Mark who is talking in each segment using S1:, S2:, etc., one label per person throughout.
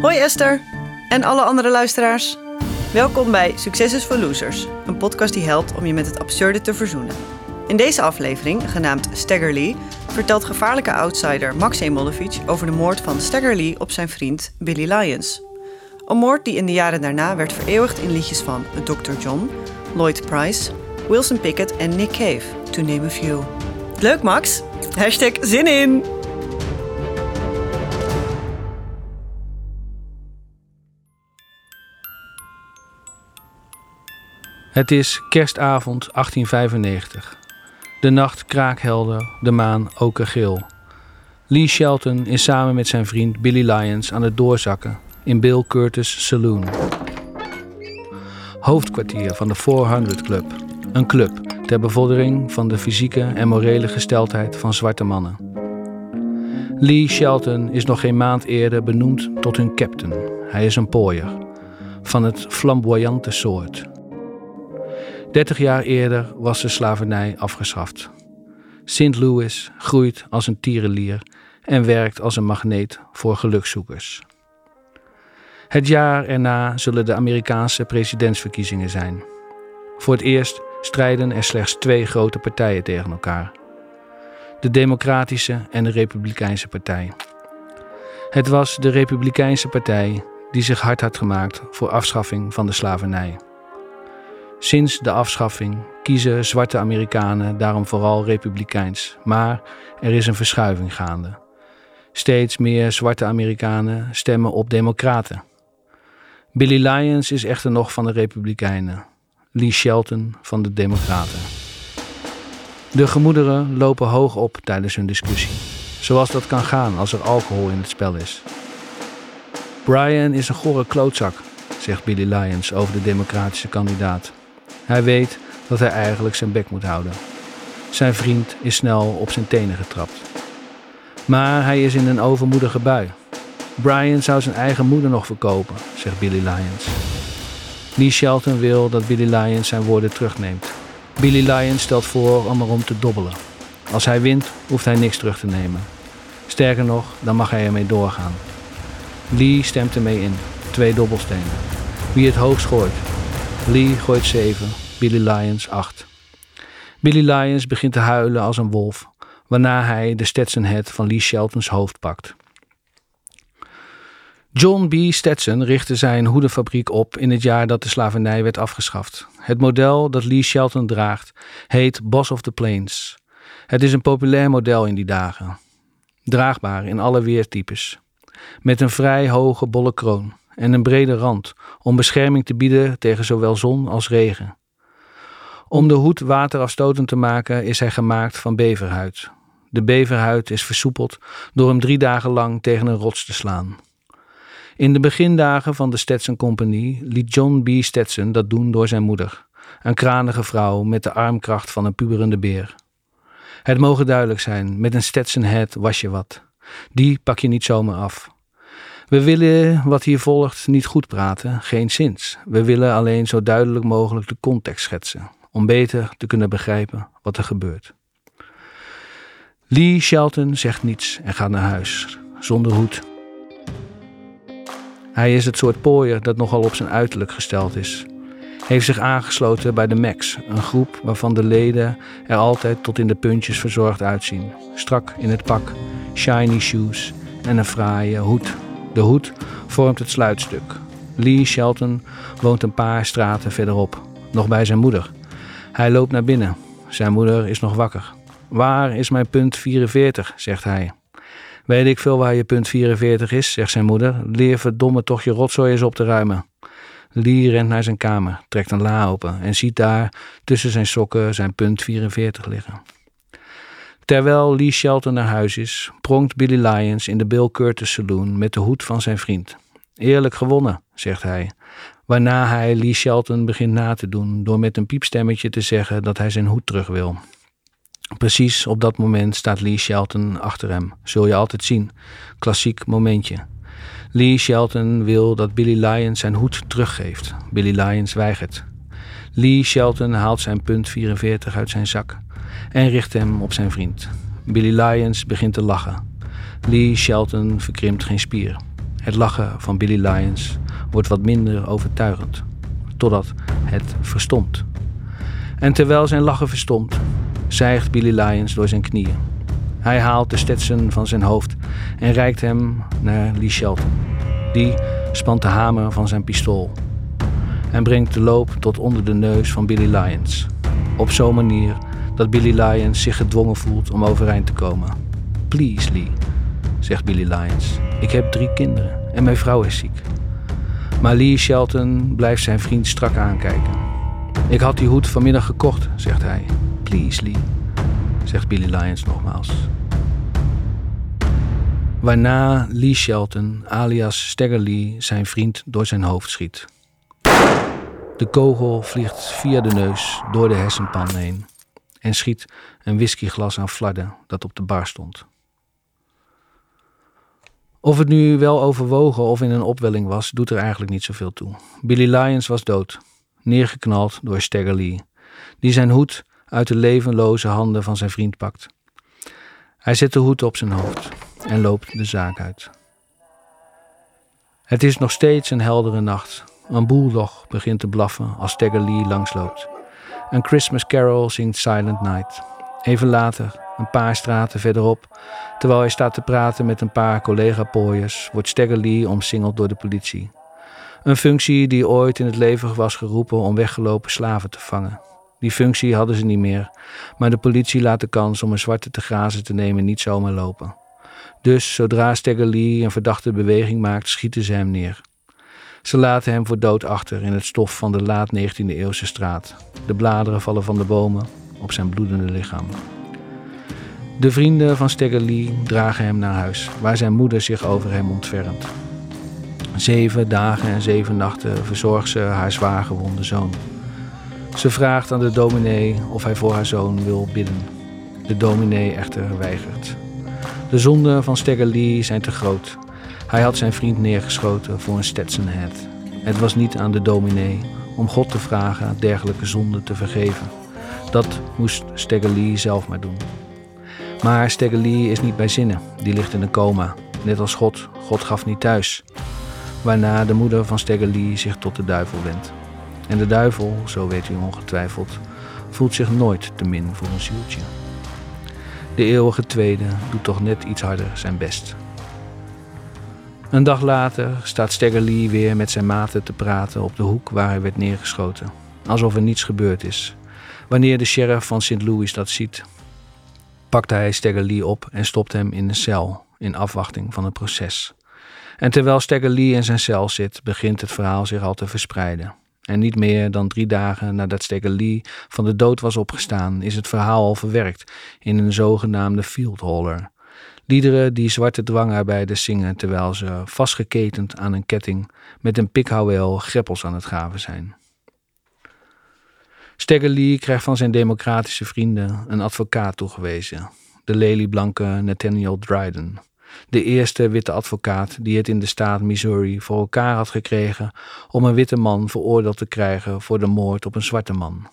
S1: Hoi Esther en alle andere luisteraars. Welkom bij Succes is voor Losers, een podcast die helpt om je met het absurde te verzoenen. In deze aflevering, genaamd Stagger Lee, vertelt gevaarlijke outsider Max Emolovic over de moord van Stagger Lee op zijn vriend Billy Lyons. Een moord die in de jaren daarna werd vereeuwigd in liedjes van Dr. John, Lloyd Price, Wilson Pickett en Nick Cave, to name a few. Leuk Max! Hashtag zin in!
S2: Het is kerstavond 1895. De nacht kraakhelder, de maan okergeel. Lee Shelton is samen met zijn vriend Billy Lyons aan het doorzakken in Bill Curtis Saloon. Hoofdkwartier van de 400 Club. Een club ter bevordering van de fysieke en morele gesteldheid van zwarte mannen. Lee Shelton is nog geen maand eerder benoemd tot hun captain. Hij is een pooier. Van het flamboyante soort. Dertig jaar eerder was de slavernij afgeschaft. St. Louis groeit als een tierenlier en werkt als een magneet voor gelukzoekers. Het jaar erna zullen de Amerikaanse presidentsverkiezingen zijn. Voor het eerst strijden er slechts twee grote partijen tegen elkaar: de Democratische en de Republikeinse Partij. Het was de Republikeinse Partij die zich hard had gemaakt voor afschaffing van de slavernij. Sinds de afschaffing kiezen zwarte Amerikanen daarom vooral republikeins, maar er is een verschuiving gaande. Steeds meer zwarte Amerikanen stemmen op Democraten. Billy Lyons is echter nog van de Republikeinen, Lee Shelton van de Democraten. De gemoederen lopen hoog op tijdens hun discussie, zoals dat kan gaan als er alcohol in het spel is. Brian is een gore klootzak, zegt Billy Lyons over de democratische kandidaat. Hij weet dat hij eigenlijk zijn bek moet houden. Zijn vriend is snel op zijn tenen getrapt. Maar hij is in een overmoedige bui. Brian zou zijn eigen moeder nog verkopen, zegt Billy Lyons. Lee Shelton wil dat Billy Lyons zijn woorden terugneemt. Billy Lyons stelt voor om erom te dobbelen. Als hij wint, hoeft hij niks terug te nemen. Sterker nog, dan mag hij ermee doorgaan. Lee stemt ermee in. Twee dobbelstenen. Wie het hoogst gooit. Lee gooit 7, Billy Lyons 8. Billy Lyons begint te huilen als een wolf, waarna hij de Stetson hat van Lee Sheltons hoofd pakt. John B. Stetson richtte zijn hoedenfabriek op in het jaar dat de slavernij werd afgeschaft. Het model dat Lee Shelton draagt heet Boss of the Plains. Het is een populair model in die dagen. Draagbaar in alle weertypes. Met een vrij hoge bolle kroon en een brede rand om bescherming te bieden tegen zowel zon als regen. Om de hoed waterafstotend te maken is hij gemaakt van beverhuid. De beverhuid is versoepeld door hem drie dagen lang tegen een rots te slaan. In de begindagen van de Stetson Compagnie liet John B. Stetson dat doen door zijn moeder, een kranige vrouw met de armkracht van een puberende beer. Het mogen duidelijk zijn, met een Stetson hat was je wat. Die pak je niet zomaar af. We willen wat hier volgt niet goed praten, geen zins. We willen alleen zo duidelijk mogelijk de context schetsen, om beter te kunnen begrijpen wat er gebeurt. Lee Shelton zegt niets en gaat naar huis, zonder hoed. Hij is het soort pooier dat nogal op zijn uiterlijk gesteld is. Heeft zich aangesloten bij de Max, een groep waarvan de leden er altijd tot in de puntjes verzorgd uitzien. Strak in het pak, shiny shoes en een fraaie hoed. De hoed vormt het sluitstuk. Lee Shelton woont een paar straten verderop, nog bij zijn moeder. Hij loopt naar binnen. Zijn moeder is nog wakker. Waar is mijn punt 44? zegt hij. Weet ik veel waar je punt 44 is, zegt zijn moeder. Leer verdomme toch je rotzooi eens op te ruimen. Lee rent naar zijn kamer, trekt een la open en ziet daar tussen zijn sokken zijn punt 44 liggen. Terwijl Lee Shelton naar huis is, pronkt Billy Lyons in de Bill Curtis Saloon met de hoed van zijn vriend. Eerlijk gewonnen, zegt hij, waarna hij Lee Shelton begint na te doen door met een piepstemmetje te zeggen dat hij zijn hoed terug wil. Precies op dat moment staat Lee Shelton achter hem. Zul je altijd zien. Klassiek momentje. Lee Shelton wil dat Billy Lyons zijn hoed teruggeeft. Billy Lyons weigert. Lee Shelton haalt zijn punt 44 uit zijn zak en richt hem op zijn vriend. Billy Lyons begint te lachen. Lee Shelton verkrimpt geen spier. Het lachen van Billy Lyons wordt wat minder overtuigend, totdat het verstomt. En terwijl zijn lachen verstomt, zijgt Billy Lyons door zijn knieën. Hij haalt de Stetson van zijn hoofd en reikt hem naar Lee Shelton. Die spant de hamer van zijn pistool en brengt de loop tot onder de neus van Billy Lyons. Op zo'n manier dat Billy Lyons zich gedwongen voelt om overeind te komen. Please, Lee, zegt Billy Lyons. Ik heb drie kinderen en mijn vrouw is ziek. Maar Lee Shelton blijft zijn vriend strak aankijken. Ik had die hoed vanmiddag gekocht, zegt hij. Please, Lee, zegt Billy Lyons nogmaals. Waarna Lee Shelton, alias Stagger Lee, zijn vriend door zijn hoofd schiet. De kogel vliegt via de neus door de hersenpan heen en schiet een whiskyglas aan flarden dat op de bar stond. Of het nu wel overwogen of in een opwelling was, doet er eigenlijk niet zoveel toe. Billy Lyons was dood, neergeknald door Stagger Lee, die zijn hoed uit de levenloze handen van zijn vriend pakt. Hij zet de hoed op zijn hoofd en loopt de zaak uit. Het is nog steeds een heldere nacht. Een bulldog begint te blaffen als Stagger Lee langsloopt. Een Christmas carol zingt Silent Night. Even later, een paar straten verderop, terwijl hij staat te praten met een paar collega-pooiers, wordt Stagger Lee omsingeld door de politie. Een functie die ooit in het leven was geroepen om weggelopen slaven te vangen. Die functie hadden ze niet meer, maar de politie laat de kans om een zwarte te grazen te nemen niet zomaar lopen. Dus zodra Stagger Lee een verdachte beweging maakt, schieten ze hem neer. Ze laten hem voor dood achter in het stof van de laat 19e eeuwse straat. De bladeren vallen van de bomen op zijn bloedende lichaam. De vrienden van Stagger Lee dragen hem naar huis, waar zijn moeder zich over hem ontfermt. Zeven dagen en zeven nachten verzorgt ze haar zwaar gewonde zoon. Ze vraagt aan de dominee of hij voor haar zoon wil bidden. De dominee echter weigert. De zonden van Stagger Lee zijn te groot. Hij had zijn vriend neergeschoten voor een Stetson hat. Het was niet aan de dominee om God te vragen dergelijke zonden te vergeven. Dat moest Stagger Lee zelf maar doen. Maar Stagger Lee is niet bij zinnen. Die ligt in een coma. Net als God. God gaf niet thuis. Waarna de moeder van Stagger Lee zich tot de duivel wendt. En de duivel, zo weet u ongetwijfeld, voelt zich nooit te min voor een zieltje. De eeuwige tweede doet toch net iets harder zijn best. Een dag later staat Stagger Lee weer met zijn maten te praten op de hoek waar hij werd neergeschoten. Alsof er niets gebeurd is. Wanneer de sheriff van St. Louis dat ziet, pakt hij Stagger Lee op en stopt hem in een cel in afwachting van het proces. En terwijl Stagger Lee in zijn cel zit, begint het verhaal zich al te verspreiden. En niet meer dan drie dagen nadat Stagger Lee van de dood was opgestaan, is het verhaal al verwerkt in een zogenaamde fieldholler. Liederen die zwarte dwangarbeiders zingen terwijl ze vastgeketend aan een ketting met een pikhouweel greppels aan het graven zijn. Stagger Lee krijgt van zijn democratische vrienden een advocaat toegewezen, de lelieblanke Nathaniel Dryden. De eerste witte advocaat die het in de staat Missouri voor elkaar had gekregen om een witte man veroordeeld te krijgen voor de moord op een zwarte man.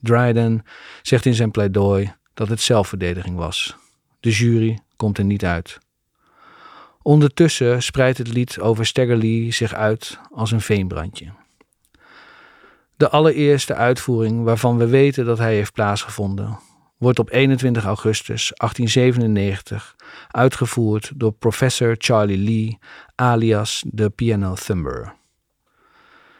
S2: Dryden zegt in zijn pleidooi dat het zelfverdediging was. De jury komt er niet uit. Ondertussen spreidt het lied over Stagger Lee zich uit als een veenbrandje. De allereerste uitvoering waarvan we weten dat hij heeft plaatsgevonden, wordt op 21 augustus 1897 uitgevoerd door professor Charlie Lee, alias de Piano Thumber.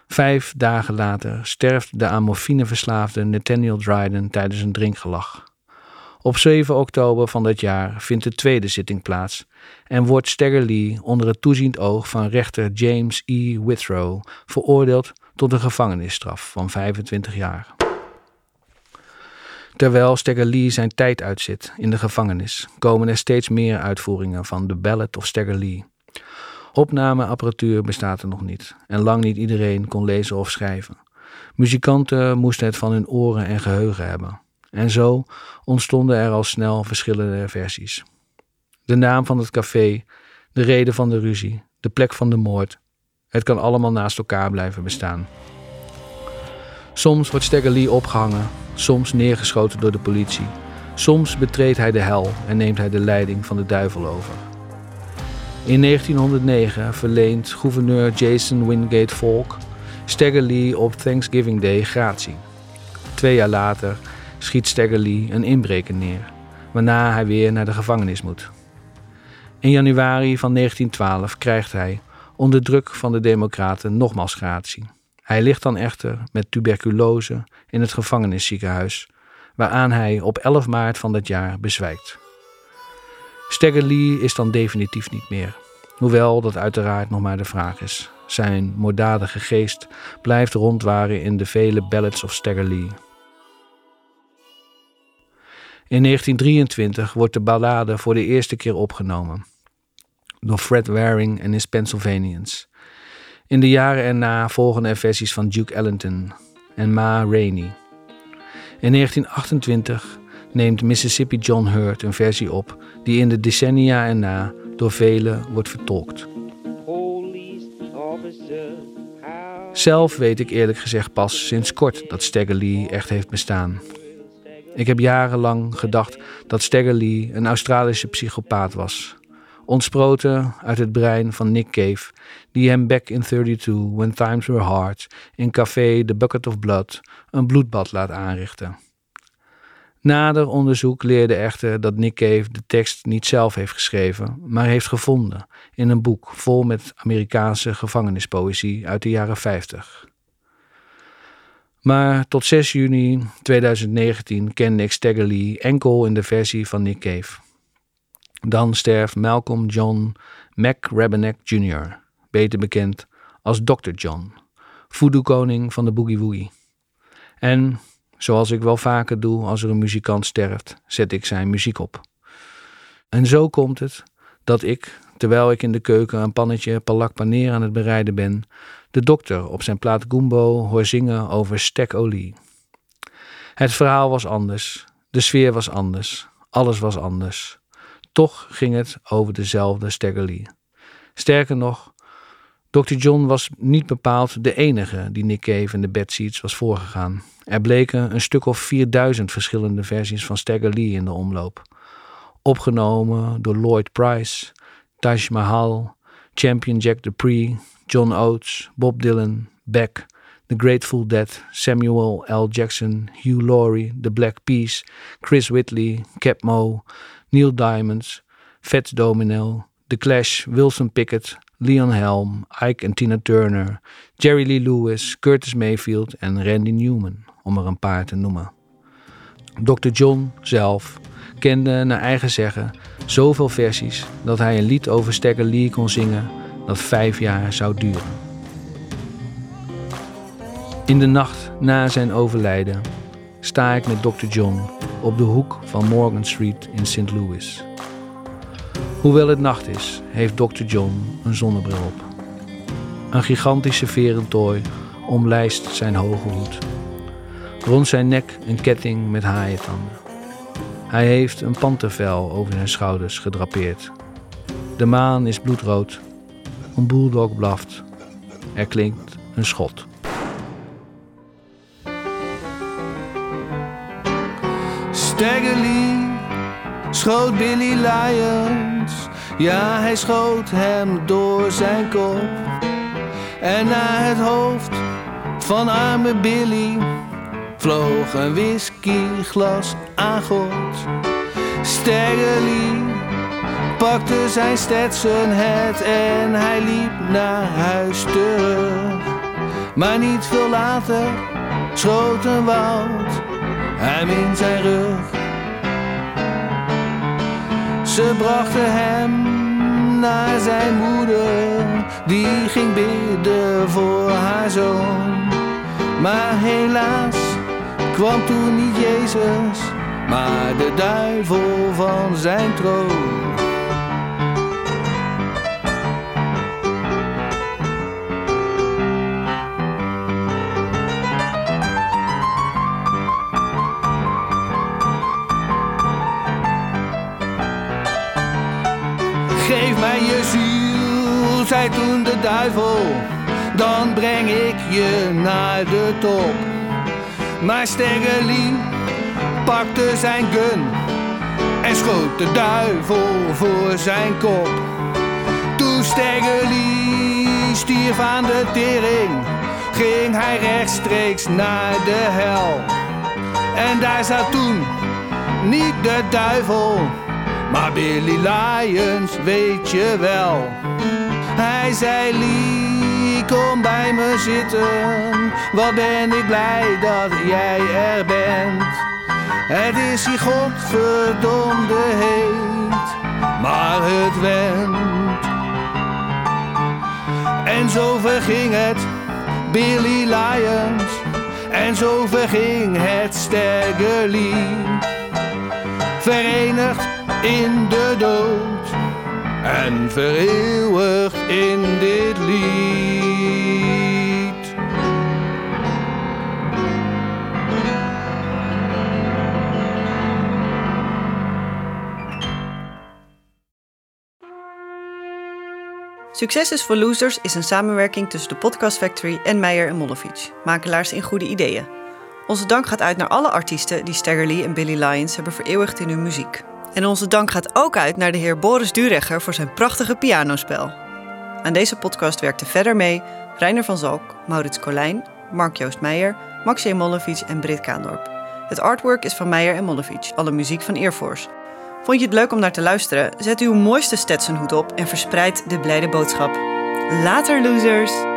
S2: Vijf dagen later sterft de aan verslaafde Nathaniel Dryden tijdens een drinkgelag. Op 7 oktober van dat jaar vindt de tweede zitting plaats en wordt Stagger Lee onder het toeziend oog van rechter James E. Withrow veroordeeld tot een gevangenisstraf van 25 jaar. Terwijl Stagger Lee zijn tijd uitzit in de gevangenis, komen er steeds meer uitvoeringen van The Ballad of Stagger Lee. Opnameapparatuur bestaat er nog niet en lang niet iedereen kon lezen of schrijven. Muzikanten moesten het van hun oren en geheugen hebben. En zo ontstonden er al snel verschillende versies. De naam van het café, de reden van de ruzie, de plek van de moord. Het kan allemaal naast elkaar blijven bestaan. Soms wordt Stagger Lee opgehangen, soms neergeschoten door de politie. Soms betreedt hij de hel en neemt hij de leiding van de duivel over. In 1909 verleent gouverneur Jason Wingate Falk Stagger Lee op Thanksgiving Day gratie. Twee jaar later schiet Stagger een inbreker neer, waarna hij weer naar de gevangenis moet. In januari van 1912 krijgt hij, onder druk van de Democraten, nogmaals gratie. Hij ligt dan echter met tuberculose in het gevangenisziekenhuis, waaraan hij op 11 maart van dat jaar bezwijkt. Stagger Lee is dan definitief niet meer, hoewel dat uiteraard nog maar de vraag is. Zijn moorddadige geest blijft rondwaren in de vele ballads of Stagger. In 1923 wordt de ballade voor de eerste keer opgenomen door Fred Waring en his Pennsylvanians. In de jaren erna volgen er versies van Duke Ellington en Ma Rainey. In 1928 neemt Mississippi John Hurt een versie op die in de decennia erna door velen wordt vertolkt. Zelf weet ik eerlijk gezegd pas sinds kort dat Stagger Lee echt heeft bestaan. Ik heb jarenlang gedacht dat Lee een Australische psychopaat was. Ontsproten uit het brein van Nick Cave, die hem back in 32, when times were hard, in café The Bucket of Blood een bloedbad laat aanrichten. Nader onderzoek leerde echter dat Nick Cave de tekst niet zelf heeft geschreven, maar heeft gevonden in een boek vol met Amerikaanse gevangenispoëzie uit de jaren 50. Maar tot 6 juni 2019 kende ik Stagger Lee enkel in de versie van Nick Cave. Dan sterft Malcolm John McRabenek Jr., beter bekend als Dr. John, voodoo-koning van de Boogie Woogie. En, zoals ik wel vaker doe als er een muzikant sterft, zet ik zijn muziek op. En zo komt het dat ik, terwijl ik in de keuken een pannetje palak paneer aan het bereiden ben, de dokter op zijn plaat Gumbo hoor zingen over stekolie. Het verhaal was anders, de sfeer was anders, alles was anders. Toch ging het over dezelfde Stagger Sterker nog, Dr. John was niet bepaald de enige die Nick Cave en de Bad Seeds was voorgegaan. Er bleken een stuk of 4000 verschillende versies van Stagger Lee in de omloop. Opgenomen door Lloyd Price, Taj Mahal, Champion Jack Dupree, John Oates, Bob Dylan, Beck, The Grateful Dead, Samuel L. Jackson, Hugh Laurie, The Black Peas, Chris Whitley, Cap Mo, Neil Diamonds, Fats Domino, The Clash, Wilson Pickett, Leon Helm, Ike en Tina Turner, Jerry Lee Lewis, Curtis Mayfield en Randy Newman, om er een paar te noemen. Dr. John zelf kende naar eigen zeggen zoveel versies dat hij een lied over Stagger Lee kon zingen dat vijf jaar zou duren. In de nacht na zijn overlijden sta ik met Dr. John op de hoek van Morgan Street in St. Louis. Hoewel het nacht is, heeft Dr. John een zonnebril op. Een gigantische verentooi omlijst zijn hoge hoed. Rond zijn nek een ketting met haaientanden. Hij heeft een pantervel over zijn schouders gedrapeerd. De maan is bloedrood. Een bulldog blaft. Er klinkt een schot.
S3: Stagger Lee schoot Billy Lyons. Ja, hij schoot hem door zijn kop. En naar het hoofd van arme Billy vloog een whiskyglas aan God. Stagger Lee pakte zijn Stetson het en hij liep naar huis terug. Maar niet veel later schoot een woud hem in zijn rug. Ze brachten hem naar zijn moeder, die ging bidden voor haar zoon. Maar helaas kwam toen niet Jezus, maar de duivel van zijn troon. Ziel, zei toen de duivel, dan breng ik je naar de top. Maar Stengelie pakte zijn gun en schoot de duivel voor zijn kop.
S2: Toen Staggerly stierf aan de tering, ging hij rechtstreeks naar de hel. En daar zat toen niet de duivel, maar Billy Lions, weet je wel. Hij zei, Lee, kom bij me zitten, wat ben ik blij dat jij er bent. Het is hier godverdomde heet, maar het went. En zo verging het, Billy Lions. En zo verging het Staggerly. Verenigd in de dood. En vereeuwigd in dit lied.
S1: Succes is voor Losers is een samenwerking tussen de Podcast Factory en Meijer en Mollevic, makelaars in goede ideeën. Onze dank gaat uit naar alle artiesten die Staggerly en Billy Lyons hebben vereeuwigd in hun muziek. En onze dank gaat ook uit naar de heer Boris Duregger voor zijn prachtige pianospel. Aan deze podcast werkten verder mee Reiner van Zalk, Maurits Colijn, Mark-Joost Meijer, Max J. Mollevic en Brit Kaandorp. Het artwork is van Meijer en Mollevic, alle muziek van Earforce. Vond je het leuk om naar te luisteren? Zet uw mooiste Stetsonhoed op en verspreid de blijde boodschap. Later, losers!